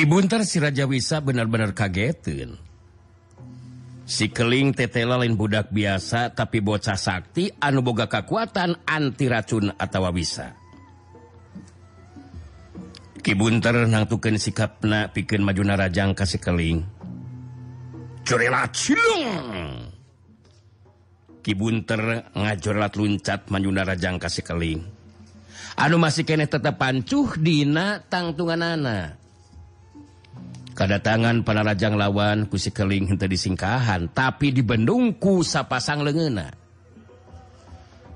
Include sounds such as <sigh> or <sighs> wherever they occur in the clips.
Kibunter si Raja Wisa benar-benar kagetin. Si keling tetela lain budak biasa tapi bocah sakti anu boga kekuatan anti racun atau wisa. Kibunter nangtukeun sikapna pikeun majuna rajang ka si keling. Curila cilung! kibunter ngajolat luncat manjunara jangka sekeling anu masih kene tetap pancuh dina tangtungan Kadatangan kedatangan panarajang lawan ku Sikeling henteu disingkahan tapi di Bendungku sapasang lengena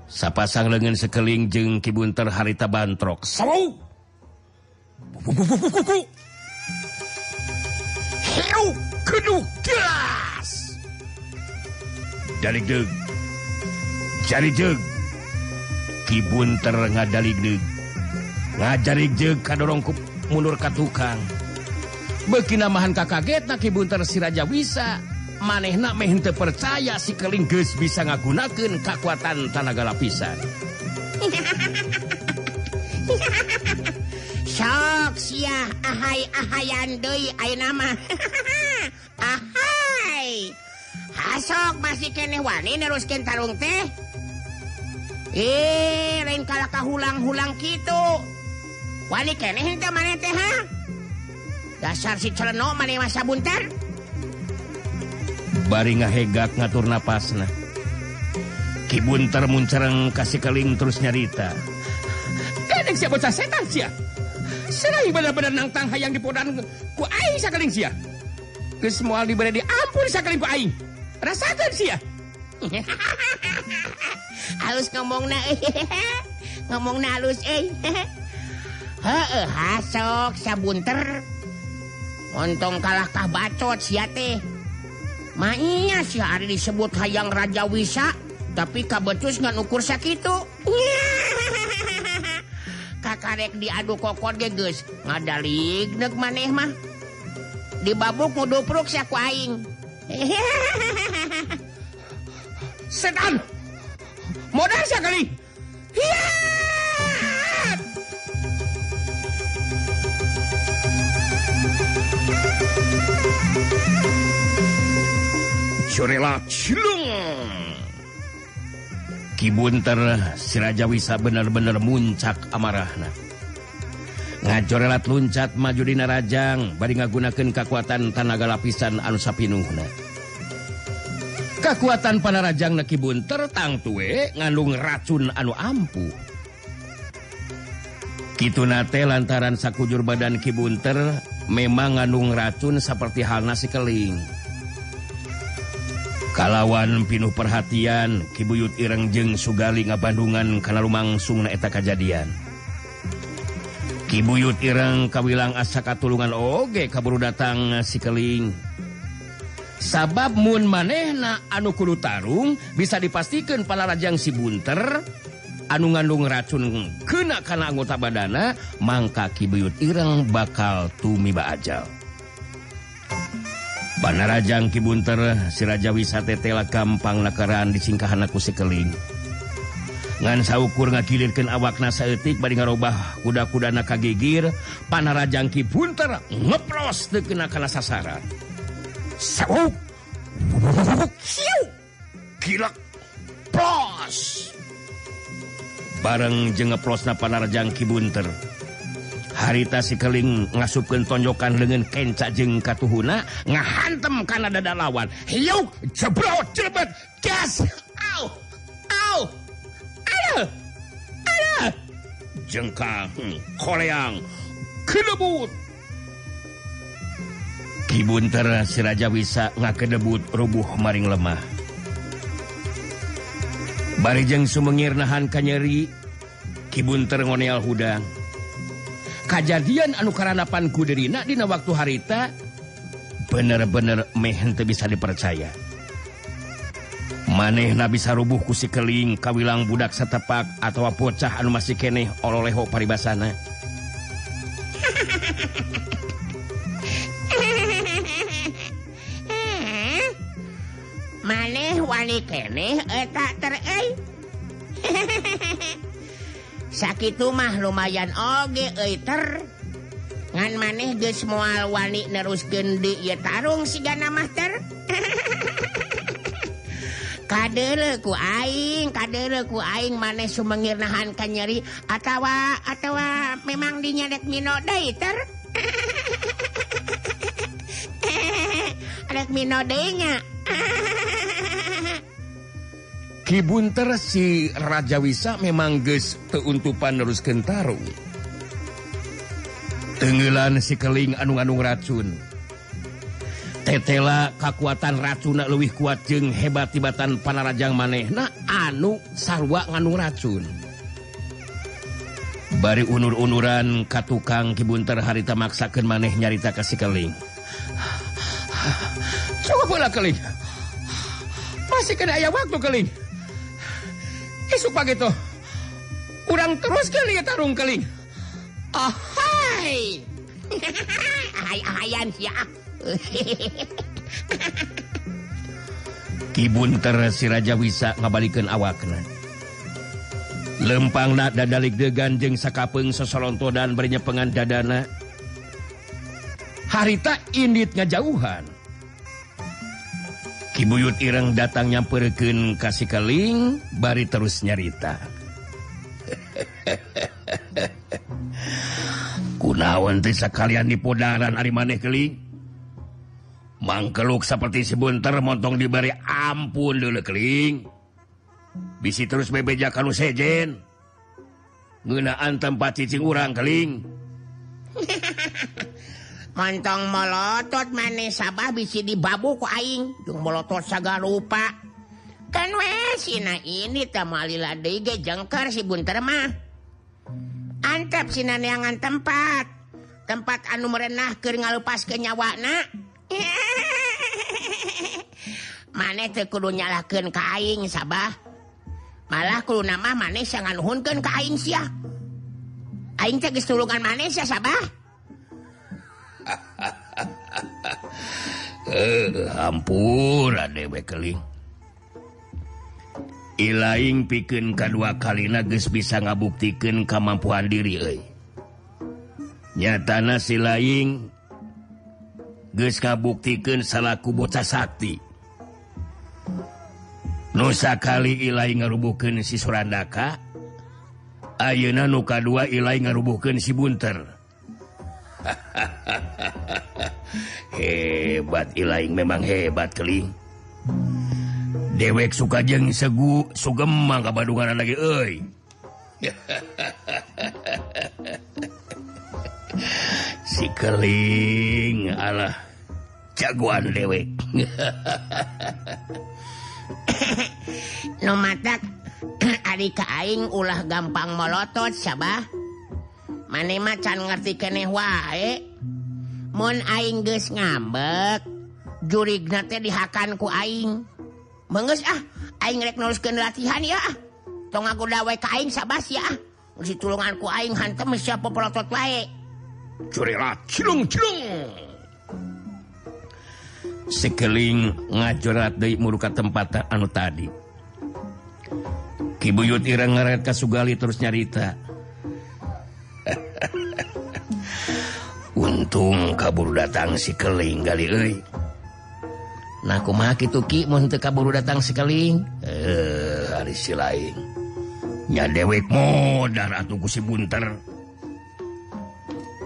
sapasang lengan sekeling jeng kibunter harita bantrok. Seru! Hiu, keduk, gas! Dari deg jarijeg kibunter ngadali ngajari jeg kadorongkup mundur ka tukang. Beki namahan kakaget na kibunter siraja bisa manehna mehente percaya si kelingges bisa ngagunakeun kekuatan tanaga lapisan. <laughs> Sok sia ahai ahayan deui ayeuna mah. <laughs> Ahai. Hasok masih keneh wani neruskeun tarung teh? eh lain kalkah hulang-hulang gitu. Wali keneh mana teh dasar si celeno mana masa buntar bari ngahegak ngatur napasna. Kibunter muncereng kasih keling terus nyarita. Kadang siapa bocah setan sia. Serai benar-benar nangtang hayang dipodan ku aing sakaling sia. Geus moal dibere diampun sakaling ku aing. Rasakan sia. <laughs> halus ngomong na eh. <laughs> ngomong na halus eh. <laughs> Heeh hasok sabunter. Ontong kalahkah bacot sia teh. Mainnya si hari disebut hayang raja wisa tapi kabetus ngan ukur sakitu. Kakarek diadu kokor geges ngadalig nek maneh mah. Dibabuk mudupruk saku aing. setan! Modal sekali! Hiat Surela cilung! Kibunter Sirajawisasa bener-bener muncak amarahna. Ngajorelat luncat maju dina Rajang bari ngagunakan kekuatan tanaga lapisan Anusapinungna kekuatan Panarajang Nekibun tertang tuwe ngandung racun anu ampuh Kitunate lantaran sakujur badan Kibunter memang ngandung racun seperti hal nasi keling. Kalawan pinuh perhatian Kibuyut Irengjeng Sugali ngabandungan karena lumangsung naeta kejadian Kibuyut Ireng Kawilang asa katulungan Oge kaburu datang si keling. sabab Mun manehna anukulu Tarung bisa dipastikan pala Rajang Sibunter anu ngandung racun kena karena anggota badana Mangka Kibuyut Ireng bakal tumiba ajal Banarajang Kibunter sirajawisate tela gampang nakaraan sikeling. sekeling ngansakur ngakilirkan awak saeutik bari ngarobah kuda-kuda nakagegir Panarajang Kibunter ngepros terkena kana sasaran. bareng jengeplosna panarjang Kibunter. Harita sikeling ngasupkan tonjokan dengan kenca jeng katuhuna ngahantem karena dada lawan. Hiuk jebrot jebet gas. Au au ada ada jengkang hmm, koleang kedebut Kibunter Siraja wisa ngakedebut rubuh maring lemah. Barijeng Sumengir nahan kanyeri, Kibunter ngoneal hudang. Kajadian anu karanapan kuderina dina waktu harita, bener-bener mehen teu bisa dipercaya. Maneh na bisa rubuh kusi keling kawilang budak setepak atau pocah anu masih keneh oleho paribasana. ningali keeh tak ter eh. <laughs> sakit mah lumayan oge eh, ter. Ngan maneh ge semua wani nerus gendi ya tarung sigana master <laughs> ku aing kadeku aing maneh sumengirnahan kan nyeri atawa atawa memang dinyadek minodai ter. <laughs> Adek minodenya Kibunter si Raja Wisa memang ges keuntupan terus Kentarung tenggelan sikeling anu-anung racun. Tetela kekuatan racuna lebih kuat jeng hebat-tibatan panarajang maneh. Nah anu sarwa nganu racun. Bari unur-unuran katukang Kibunter harita maksakan maneh nyarita ke sikeling <sighs> coba bola keling. Masih kena ayam waktu keling. suka gitu kurang terus kali ya tarung keling. Ah hai <laughs> hai ayan ya <laughs> kibunter si Raja Wisa ngabalikan awakna lempang nak dadalik degan jeng sakapeng sesolonto dan bernyepengan dadana. Harita indit ngajauhan. Kibuyut Ireng datang perken kasih keling bari terus nyarita. <laughs> Kunaon sekalian di podaran Ari maneh keling mangkeluk seperti sebunter montong diberi ampun dulu keling bisi terus bebeja kalau sejen. Ngenaan tempat cicing urang keling <laughs> Montong melotot maneh sabah bisi dibabuku aing. Jeung melotot saga rupa. Kan wesina ini tamalila ge jengkar si bunter mah. Antep sina neangan tempat. Tempat anu merenah keur ngalupas ke nyawana <laughs> maneh teu kudu nyalahkeun ka aing sabah. Malah kudu nama maneh sangan hunkeun ka aing sia. Aing teh geus tulungan maneh sia sabah. <laughs> hampura dewekeling Ilaing piken kedua kali nages bisa ngabuktikan kemampuan diri e. nyatana silaing ges kabuktikan salahku bocah sakti. Nusa kali Ilaing ngarubuhkan si Surandaka Ayeuna nuka dua Ilaing ngarubuhkan si Bunter. <laughs> hebat Ilaing memang hebat keling dewek suka jeng segu sugemang kabadungan lagi oi <laughs> si keling Allah jagoan dewek. <coughs> No matak <coughs> hari aing ulah gampang melotot sabah mane macan ngerti kene wae. Mon aing geus ngambek jurigna teh dihakan ku aing. Mengeus ah aing rek neruskeun latihan ya ah. Tong aku wae ka aing sabas ya ah. Tulungan ku aing hantem siapa pelotot wae. Curila cilung cilung. Sekeling ngajorat deui muruka tempat anu tadi. Kibuyut ireng ngaret kasugali terus nyarita untung kabur datang sikeling kali mun teu kabur datang sikeling eh hari si lainnya dewek modar atuh ku si bunter.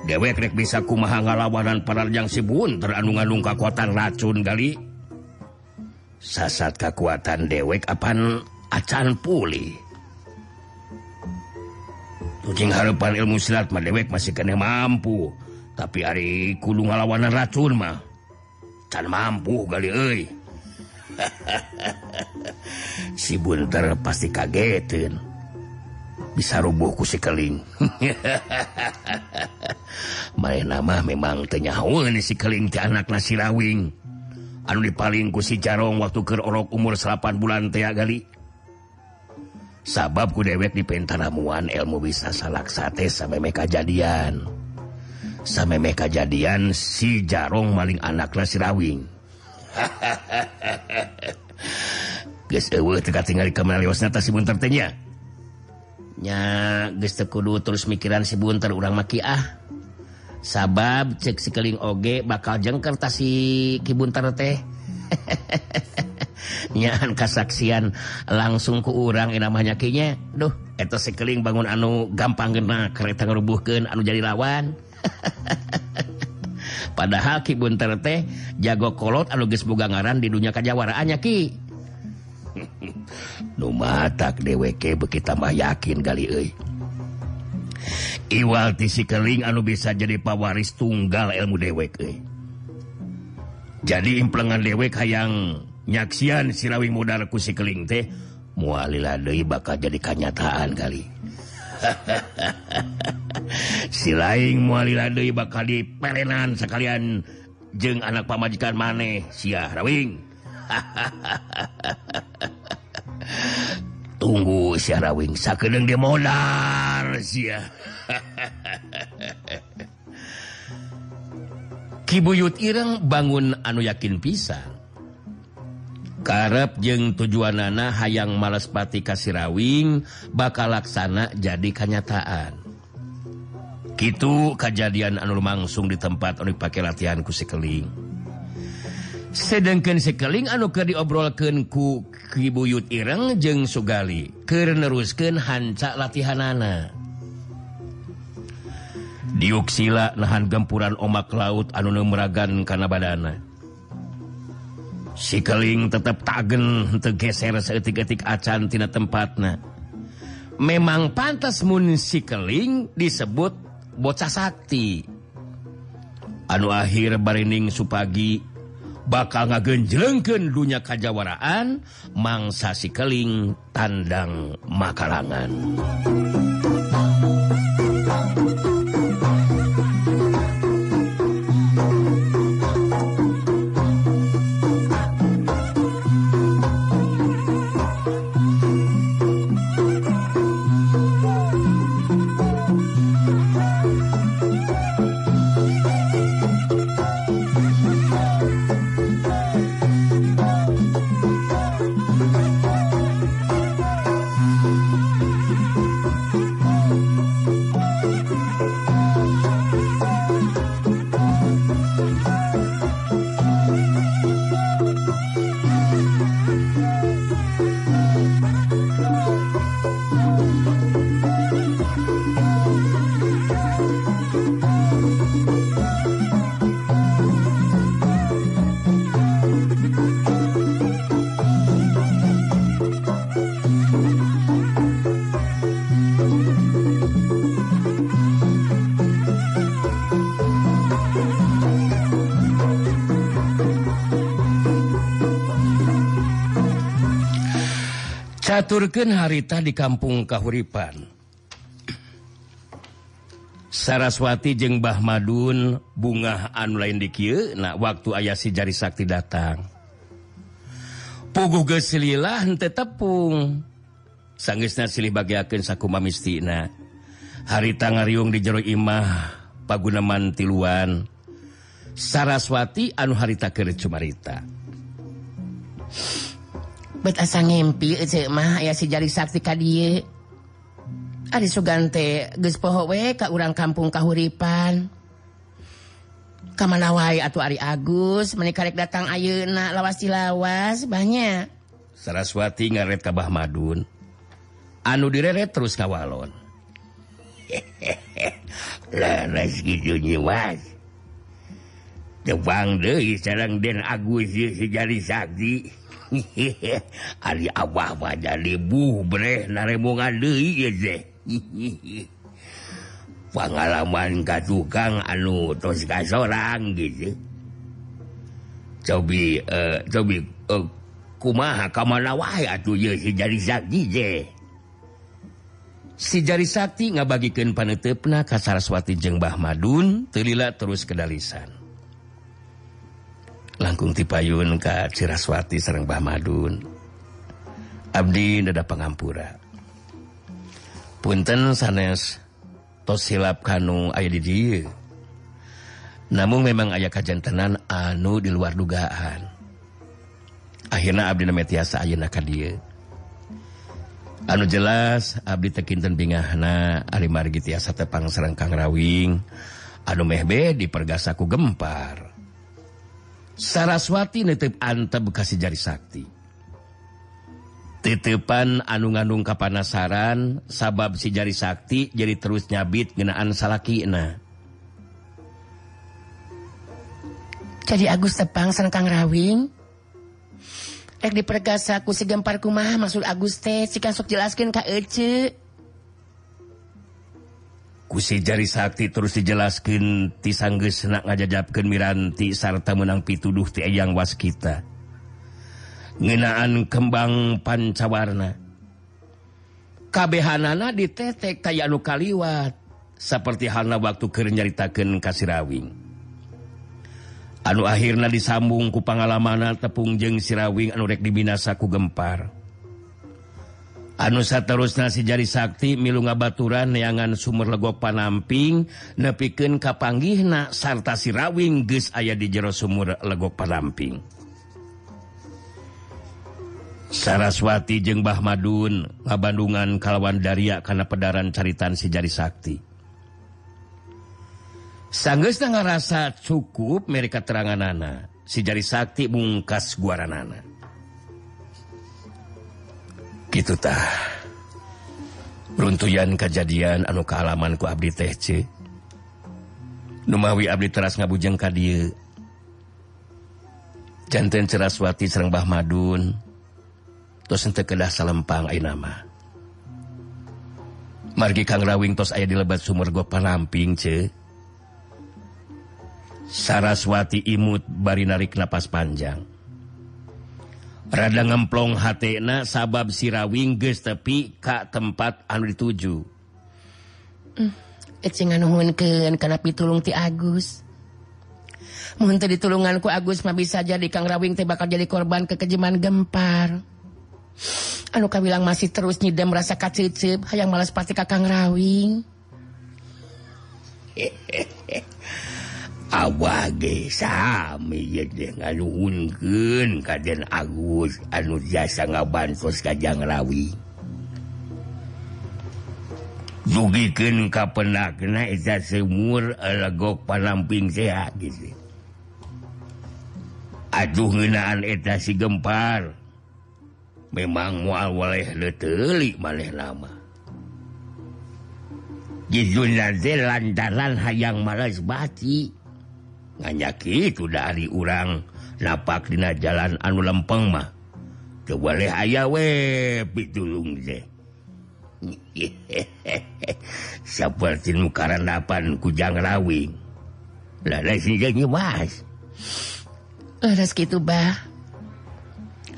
Dewek rek bisa kumaha ngalawanan pararjang si bunter anu ngandung kekuatan racun kali sasat kekuatan dewek apan acan pulih. Tucing harapan ilmu silat mah dewek masih kena mampu. tapi hari kudu ngalawanan racun mah. Can mampu kali euy. <laughs> Si bunter pasti kagetin. Bisa rubuhku si keling. <laughs> Main nama memang tenyahuan si keling ke anak nasi rawing. Anu dipaling ku si jarong waktu ke orok umur 8 bulan teak gali sabab sababku dewek di pentaramuan ilmu bisa salak sate sampai mereka jadian. sampai kejadian si jarong maling anaklah sirawing kudu terus mikiran sibunter urang makiah sabab cek sikeling oge bakal jengkertasi si kibunter teh. <laughs> Nyahan kasaksian langsung ke urang namanya kinya. Duh itu sikeling bangun anu gampang gena kereta ngerubuhkan anu jadi lawan. <laughs> padahal Ki Bunter teh jago kolot anu geus boga ngaran di dunia kajawaraannya Ki. <laughs> Numatak matak dheweke beuki tambah yakin kali euy. Iwal ti keling anu bisa jadi pawaris tunggal ilmu dewek euy. Jadi implengan dewek hayang nyaksian sirawing modal ku si keling teh mualila deui bakal jadi kenyataan kali. <laughs> silain muali bakal di perenan sekalian. Jeng anak pamajikan maneh siah Rawing. <laughs> Tunggu Syiah Rawing. Sakedeng dia modal Syiah <laughs> Kibuyut Ireng bangun anu yakin pisang Karep jeung tujuan nana hayang Malaspati Kasirawing bakal laksana jadi kenyataan. gitu kejadian anu langsung di tempat oleh pakai latihanku sekeling. Sedangkan sekeling anu ke diobrolkan ku kibuyut Ireng jeng Sugali keneruskan hanca latihanana. Diuksila nahan gempuran omak laut anu meragan karena badana. Sikeling tetap tagen tergeser seetik-etik acan tina tempatna. Memang pantas mun sikeling disebut bocah Sakti anu akhir Barining supagi bakal ngagenjlengken dunya kajawaraan mangsa sikeling tandang makarangan. Saturken harita di Kampung Kahuripan. Saraswati jeung Bah Madun bunga anu lain di nah waktu ayah si jari sakti datang. Pugu gesililah tepung. Sanggisna silih bagiken sakuma mistina. Harita ngariung di jero imah pagunaman tiluan. Saraswati anu harita keur cumarita. asa ngimpi mah aya si jari sakti ka Ari Sugante gespohowe ka urang kampung kahuripan. Kamanawai atau Ari Agus menikarek datang ayeuna lawas lawas banyak Saraswati ngaret kabah Madun. Anu direret terus kawalon <laughs> laras gitu nyiwas. Tebang deh sarang den Agus si jari sakti <laughs> Ali Abah jadi bubre narebongan deui <laughs> Pengalaman ka tukang anu tos ka sorang gitu. Cobi uh, cobi uh, kumaha ka mana wae atuh ye si jari sakti je. Si jari sakti ngabagikeun panetepna ka Saraswati jeung Mbah Madun, telila terus kedalisan. langkung tipayun Ka Ciraswati Serembah Madun. Abdi Dada Pangampura. Punten sanes tos silap kanu aya did namun memang ayah kajjantenan anu di luar dugaan. Akhirnya Abdi Nametiasa Aunaka dia anu jelas Abdi Tekinten Bingahna Alimargi tiasa Tepang Serangkang Rawing. Anu Mehbe dipergasaku gempar. Saraswati netip Anta Bekasi Jari Sakti. Titepan anu-ganung kapanasaran sabab si Jari Sakti jadi terus nyabit ngenaan salakina. Jadi Agus Tepang san Kang Rawing. Rek dipergasaku si gempar kumaha maksud Agus teh, sikan sok jelaskeun ka Ece. kusi jari sakti terus dijelaskan tisangge senak ngajajapkan miranti sarta menang pituduh ti yang was kita. Ngenaan kembang pancawarna. Kabehanana ditetek kaya anu kaliwat seperti halna waktu keur nyaritakeun ka Sirawing anu akhirna disambung ku pangalamanna tepung jeung sirawing anu rek dibinasa ku gempar. anusa terus nasi jari Sakti milu ngabaturan neangan sumber legok panamping nepiken kapanggihna sarta sirawing geus aya di jero sumur legok panamping. Saraswati jeung Bah Madun ngabandungan kalawan Daria karena pedaran caritan si jari Sakti. Sanggeus ngarasa cukup mereka terangan nana si jari Sakti bungkas guaranana. gitutah runtuyan kejadian anu kealamanku Abdi TC Numawi Abdi teras ngabujeng ka jantan ceraswati Serembah Madun. Terus ente kedah salempang ay nama margi Kang Rawing tos aya di lebat sumur go panamping ce. Saraswati imut bari narik napas panjang. rada ngemplong hatna sabab sirawing geus tepi Ka tempat anu dituju. Mm. Karena pitulung ti Agus. Muntah ditulunganku Agus mah bisa jadi Kang Rawing teh bakal jadi korban kekejaman gempar. Anu kawilang masih terus nyidam merasa kacicip hayang malas pasti Kakang Rawing. <laughs> awage sami ngaluhunkeun kaden Agus anu jasa ngabantos ka Janglawi Dugikeun ka penakna eta semur legok panamping sehat gitu. E. Aduh ngeunaan eta si gempar memang mual waleh leuteuli maneh lama. Jijun lantaran hayang malas bati. nganyaki itu dari urang. Napak dina jalan anu lempeng mah. Keboleh aya we pitulung deh seperti <laughs> nukaran dapan kujang rawi lada jadi mas. Eh, Leres gitu bah.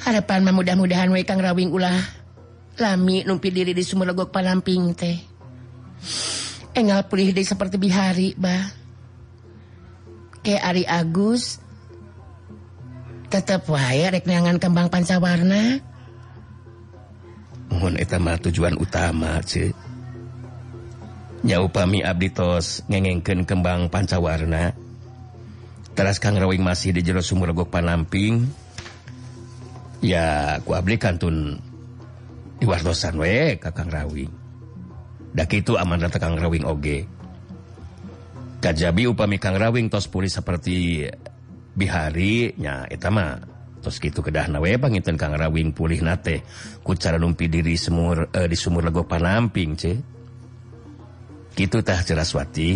Harapan mah mudah-mudahan we kang rawing ulah. Lami numpi diri di sumur legok palamping teh. Engal pulih deh seperti bihari bah. ke Ari Agus tetap rek reknangan kembang pancawarna. Mohon etama tujuan utama ce. Abdi abditos ngengengkeun kembang pancawarna. Teras kang rawing masih di jero sumur gok panamping. Ya ku abdi kantun diwartosan we kakang rawing. Dak itu amanah kang rawing oge. Kajabi upami Kang Rawing tos pulih seperti biharinya itama tos gitu kedah nawe pangitan Kangrawing pulih nate ku cara numpi diri semur eh, di sumur lego panamping ce gitu tah ceraswati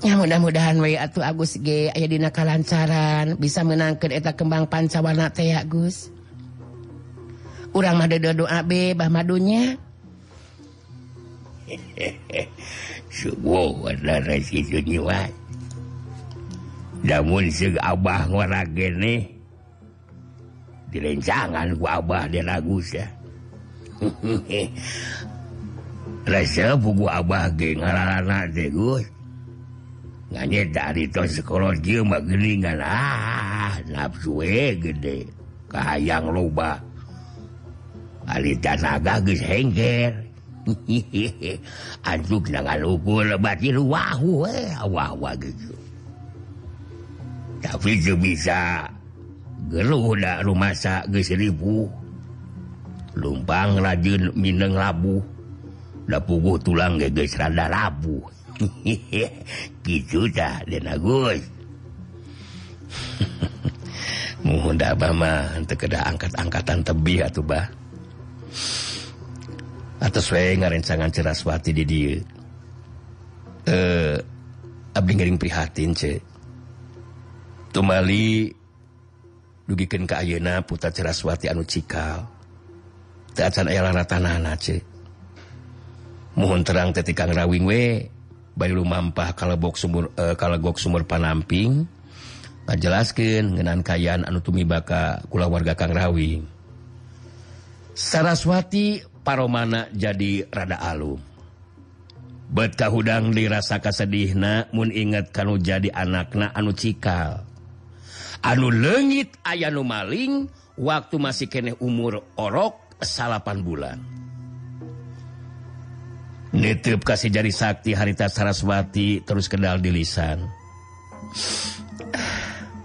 Ya mudah-mudahan we atuh Agus G aya dina kalancaran bisa menangkeun eta kembang pancawarna teh Agus. Urang mah doa be bah madunya. <laughs> subuh jiwa. Namun Abah gene direncangan ku Abah dia Agus <laughs> ya rasa buku Abah ge ngarana teh nganye dari to psikologi dia mah geningan. Ah nafsu gede. Kahayang loba. Ali tanaga geus hengger. <laughs> Eh. tapi bisa geludak rumah sakribu lumpang rajin Mineng labu. Udah pugu tulang geges rada labu. <laughs> Gitu dah dan Agus. <laughs> Mohon dah bama. Untuk angkat angkatan tebih atau bah atas ngarencangan ceraswati di dia eh Abding prihatin ce. Tumali dugikan ke Ayeuna puta ceraswati anu cikal. Teacan ayah raratanana ce. Mohon terang teti kang rawing we bayi lumampah kalebok sumur eh, kalau kalegok sumur panamping ngajelaskeun ngenan kayaan anu tumibaka kula warga kang rawing. Saraswati paromana jadi rada alum betah hudang dirasa kasedihna Mun inget kalau jadi anakna anu cikal. Anu lenggit ayanu maling waktu masih kene umur orok salapan bulan. Nitip kasih jari sakti harita Saraswati terus kendal di lisan.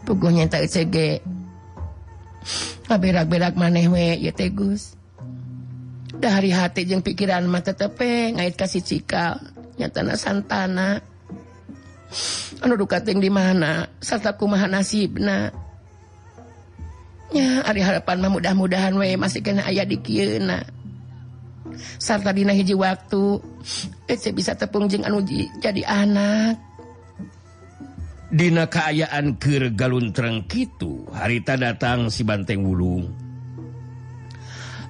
Pugunya tak cege berak-berak maneh we ya tegus dari hati jeung pikiran mah tepe eh, ngait kasih cikal nyatana santana. Anu duka dukating di mana? Serta kumaha nasibna. Nya ari harapan mah mudah-mudahan we masih kena ayah di kieuna sarta dina hiji waktu eh, ece bisa tepung jeung anu jadi anak. Dina keayaan keur Galun Trengkitu harita datang si Banteng Wulung.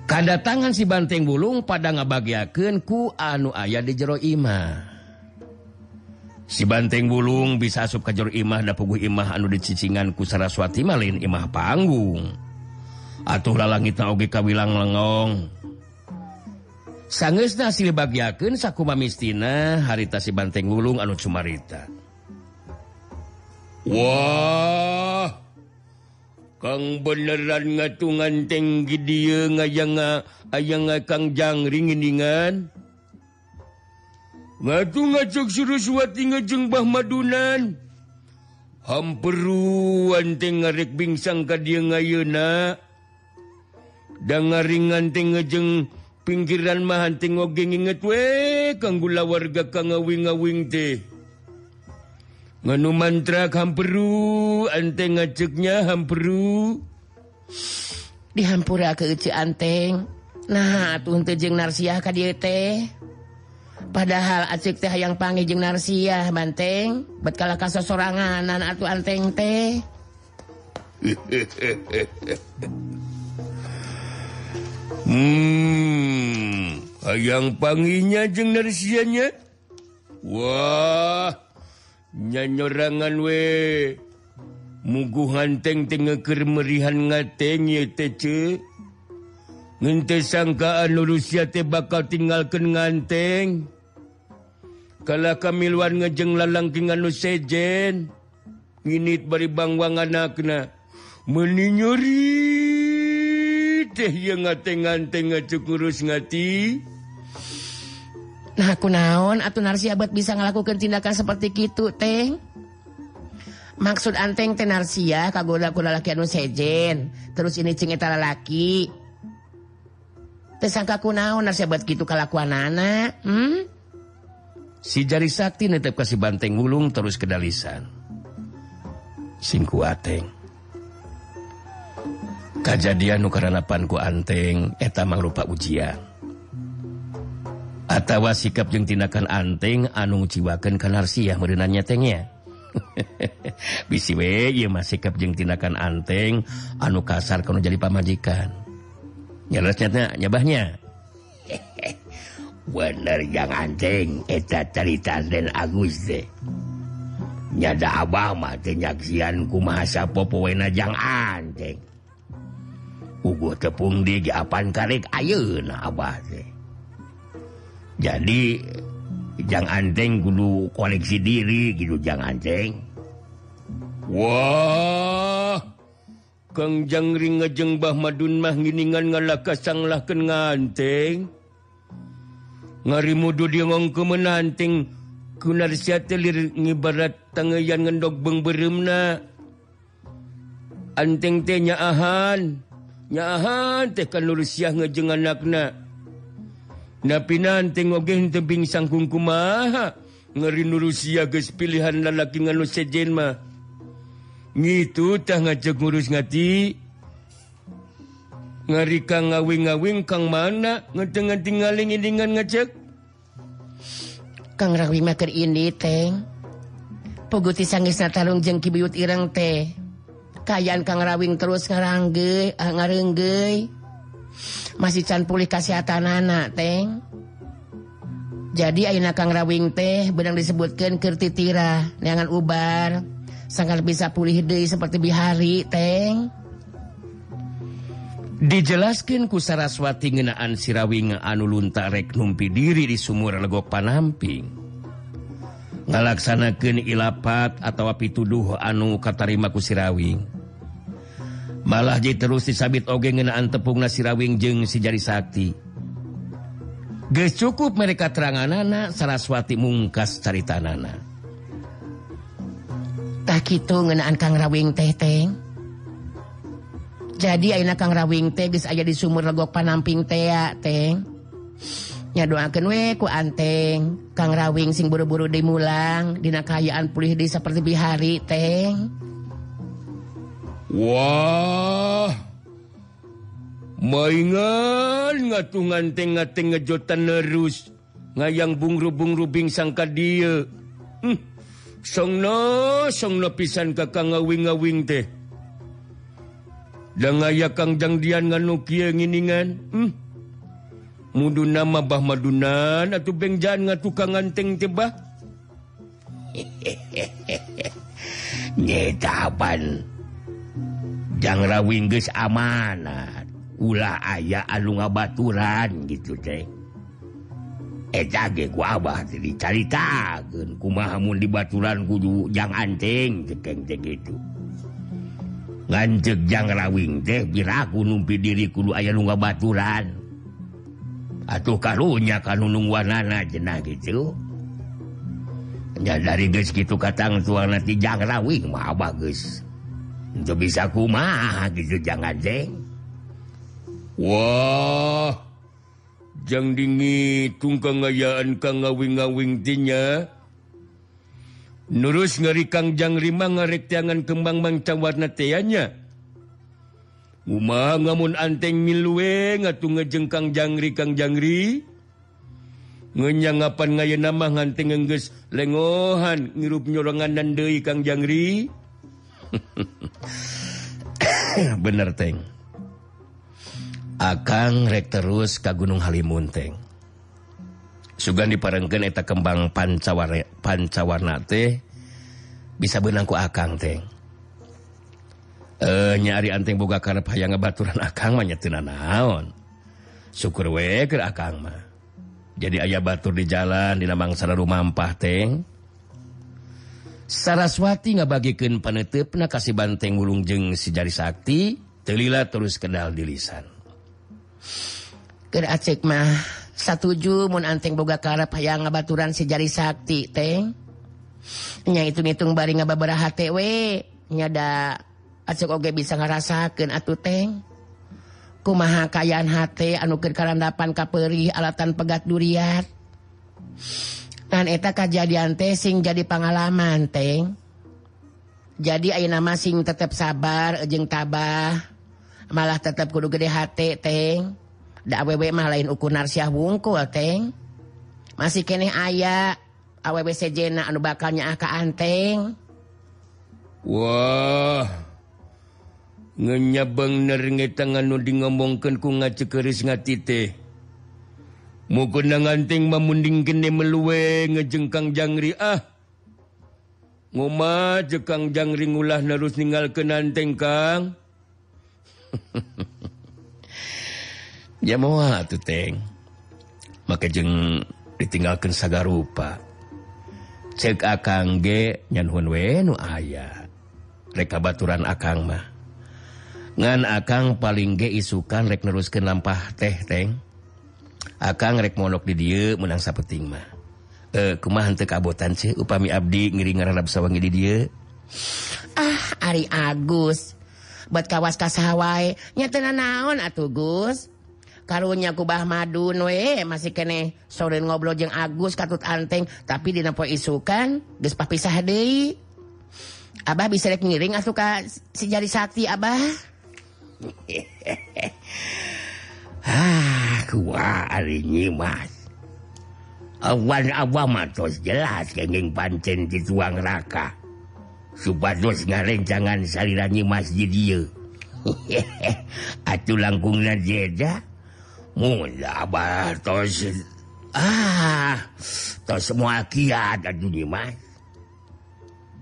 tangan si Banteng Bulung pada ngabagiaken ku anu ayah di jero Imah. Si Banteng Bulung bisa asup kejor Imah dan pugu Imah anu dicicingan ku Saraswati Malin Imah panggung. Atuh lalangit oge kawilang lengong sangesna silibagiakeun sakuma mistina harita si Banteng Bulung anu cumarita. Wah! Kang beneran ngatungan tenggi dia ngayang ayang kang jang ringiningan. Ngatung ngacok suruswati ngejeng Bah Madunan. Hamperuan te ngarek bingsang ka dia ngayeuna da ngaringan te ngejeng pinggiran mahan te ogeng inget we gula warga kang ngawing-ngawing teh. nganu mantra hamperu ante ngaceknya hamperu dihampura ke Eci anteng. Nah tuntejeng narsiah ka dia teh. Padahal acik teh yang pangijeng narsiah banteng betkala kaso soranganan atuh anteng teh. Hmm hayang panginya jeng narsiahnya? Wah nyanyorangan we. Muguhan teng tengahker merihan ye tece ngente sangkaan Rusia te bakal tinggalkan nganteng. Kala kami luar ngejeng lalangkingan nu sejen nginit bari bangwang anakna meninyuri teh yang ngateng nganteng ngacuk ngati. Nah aku naon atau narsi abad bisa ngelakukan tindakan seperti gitu teh? Maksud anteng tenarsia kagoda kuda laki anu sejen. Terus ini cengeta lalaki. Tersangka ku naon narsi abad gitu kalakuan anak hmm? si jari sakti netep kasih banteng wulung terus kedalisan. Singku ateng. Kejadian nukaranapanku anteng eta mangrupa ujian. Atawa <laughs> sikap jeung tindakan anting anu ciwaken kanarsiah merenanya tengnya bisi we masih sikap jeung tindakan anteng anu kasar kalau jadi pamajikan. Nyelasnya nyabahnya. <laughs> Bener yang anteng eta cerita dan Agus deh nyada abah mah tenyaksian kumaha popowena jang anteng ugu tepung di apan karek ayeuna abah teh. jadi jangan anteng kudu koleksi diri gitu jangan anteng Wah Kengjangring ngejeng Bah Madun mah nginingan ngalaka sanglah ken nganteng ngarimudu dia ngong ke menanting kunar siatelir ngibarat tangayan ngendok beng beremna. Anteng teh nyaahan nyaahan teh kan lurus ngejeng anakna. Napinan oge te sangkung kumaha ngeri nurusia geus pilihan lalaki nganu sejenmah Ngitu tah ngajak ngurus ngati. Ngari kang ngawing-ngawing kang mana ngetengah tinggaling ilingan ngajak. Kang Rawi maker ini teng. Poguti sangis natarung jeng kibiyut ireng teh. Kayaan Kang Rawing terus ngarangge ah, ngarengge masih can pulih kesehatan anak teng jadi Aina Kang Rawing teh benang disebutkan kertitira neangan ubar sangat bisa pulih deui seperti bihari teng dijelaskan ku Saraswati ngenaan sirawing anu lunta rek numpi diri di sumur legok panamping. Ngalaksanakan ilapat atau pituduh anu katarima ku sirawing malah je terus disabit oge ngenaan tepung nasirawing jeung sijari Sakti. Geus cukup mereka teranganana Saraswati mungkas carita nana tak itu ngenaan Kang Rawing tehteng jadi enak Kang Rawing teh bisa aja di sumur legok panamping tea teng. Doakan weku anteng. Kang Rawing sing buru-buru dimulang Dina kayaan pulih di seperti bihari teng. Wah. Mainan ngatungan tengah-tengah jotan nerus. Ngayang bungrubungrubing sangka dia. Hmm. songno songno pisan kakak ngawing-ngawing teh. Dan ngaya kangjang dian nganu kia nginingan? Hmm. mudu nama bah madunan atau bengjan ngatukangan nganteng tebah <laughs> Ngetapan jangan geus amanat. Ulah aya anu ngabaturan gitu teh. Eta ge ku abah dicaritakeun kumaha mun di baturan kudu jang anting cekeng teh itu ngancek jang rawing teh biraku numpi diri kudu aya nu ngabaturan. Atuh karunya kanu wanana jenah gitu. Ya dari geus gitu katang tuang nanti jang rawing mah abah geus untuk bisa kuma gitu jangan jeng Wah jangan dingi tungkangaan Ka ngawing-ngawingtinya nurus ngeri Kangjang Rima ngarek tiangan kembang manca warna teanya Uma ngamun anteng milwe ngatu ngejeng Kang Jangri Kang Jangri ngenyang ngenyangapan ngaya nama nganteng ngengges lengohan ngirup nyorongan dan Kang Jangri? <laughs> bener teng. Akan rek terus ke Gunung Halimunteng sugan diparengken eta kembang pancawar pancawarna teh bisa benangku akang teng. Eh nyari anteng boga karep hayang ngebaturan akang mah nyetina naon. Syukur we keur akang mah. Jadi ayah batur di jalan di namang sana rumampah teng. Saraswati ngabagikan penutup na kasih banteng gulung jeng sejari sakti telila terus kenal di lisan. Acek mah satuju mun anteng boga karep hayang ngabaturan si jari sakti teng nya hitung-hitung bari ngababaraha tewe nyada acek oge bisa ngarasakeun atuh teng kumaha kayaan hate anu keur karandapan kaperi alatan pegat duriat Ngan eta kejadian tesing jadi pengalaman teng jadi ayeuna nama sing tetap sabar jeng tabah malah tetap kudu gede hati teng da awewe mah lain ukur narsiah wungkul teng masih kene ayah awewe sejena anu bakalnya aka anteng wah. Ngenyabang nerenge anu nu di ngomongkan ku ngacekeris ngati teh. mukun ngating memunding gene meluwe ngejengkang jangri ah. Ngoma jekang jangri ngulah narus ningal kenanteng Kang. <laughs> Ya mau tuh teng. Maka jeng ditinggalkan saga rupa. Cek akang ge nyanhun we nu aya. Reka baturan akang mah. Ngan akang paling ge isukan rek neruskeun lampah teh teng. akan rek monok di dia menang sapeting mah. E, kumaha henteu kabotan sih? Upami abdi ngiring ngararap sawangi di dia. Ah Ari Agus. Buat kawas kasawai nyatana naon atuh Gus. Karunya kubah madun we masih kene sore ngobrol jeung Agus katut anteng tapi dina poe isukan geus papisah deui. Abah bisa rek ngiring atuh ka si jari sakti Abah. <laughs> Ah, nyimas Awan Abamatos jelas kenging pancen di tuang raka. Supados ngarencangan salira nyimas jadi <laughs> atuh langkung jeda. Mula tos ah tos semua kiat atuh nyimas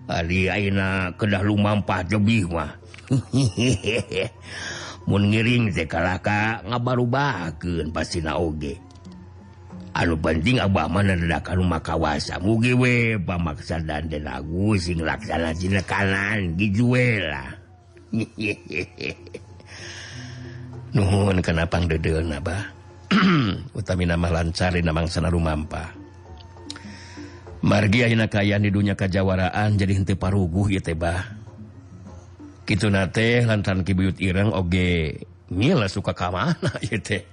hari aina kedah lumampah lebih mah <laughs> ngiring zekalaka ngabarubakeun pasti naoge. Anu penting Abah mendakan rumah kawasa mugiwe pamaksa dan Den lagu sing laksana Cina kanan gijuela <laughs> Nuhun kenapa dede naba <clears throat> utami nama lancari namang sana rumampa. Margi ayeuna kayaan di dunya kajawaraan jadi henteu paruguh ieu teh bah. gitu nate lantaran kibuyut Irang oge ngila suka kamana <laughs> teh.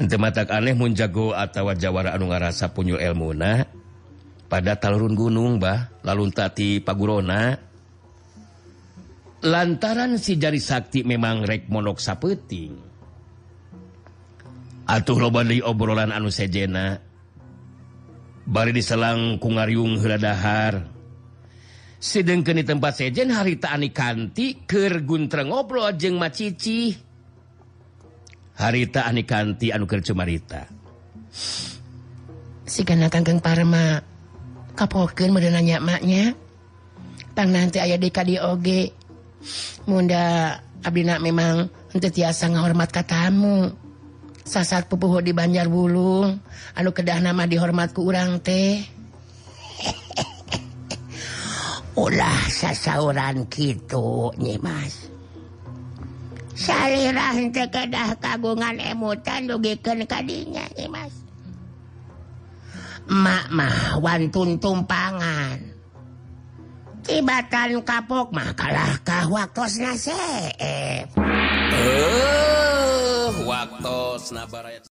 Matak aneh mun jago atawa jawara anu ngarasa punyul elmuna pada talurun gunung bah lalu tati pagurona. Lantaran si jari sakti memang rek monok sapeting. Atuh loba deui obrolan anu sejena. Bari diselang ku ngariung heladahar sedangkan di tempat sejen harita Ani kanti keguntre ngobrol jeng macici. Harita Ani kanti anuker cumarita. Si kanggeng Parma kapoken nanya maknya tang nanti ayah deka di oge Munda Abdina memang untuk tiasa menghormat katamu sasat pupuhu di Banjar Bulung anu kedah nama dihormatku urang teh. ulah sasauran gitu nyimas Syrirah kedah kagungan emutan dugikan kadinya nyimas Mak mah wantun tumpangan. Tibatan kapok mah kalah kah waktosna nase eh. Uh,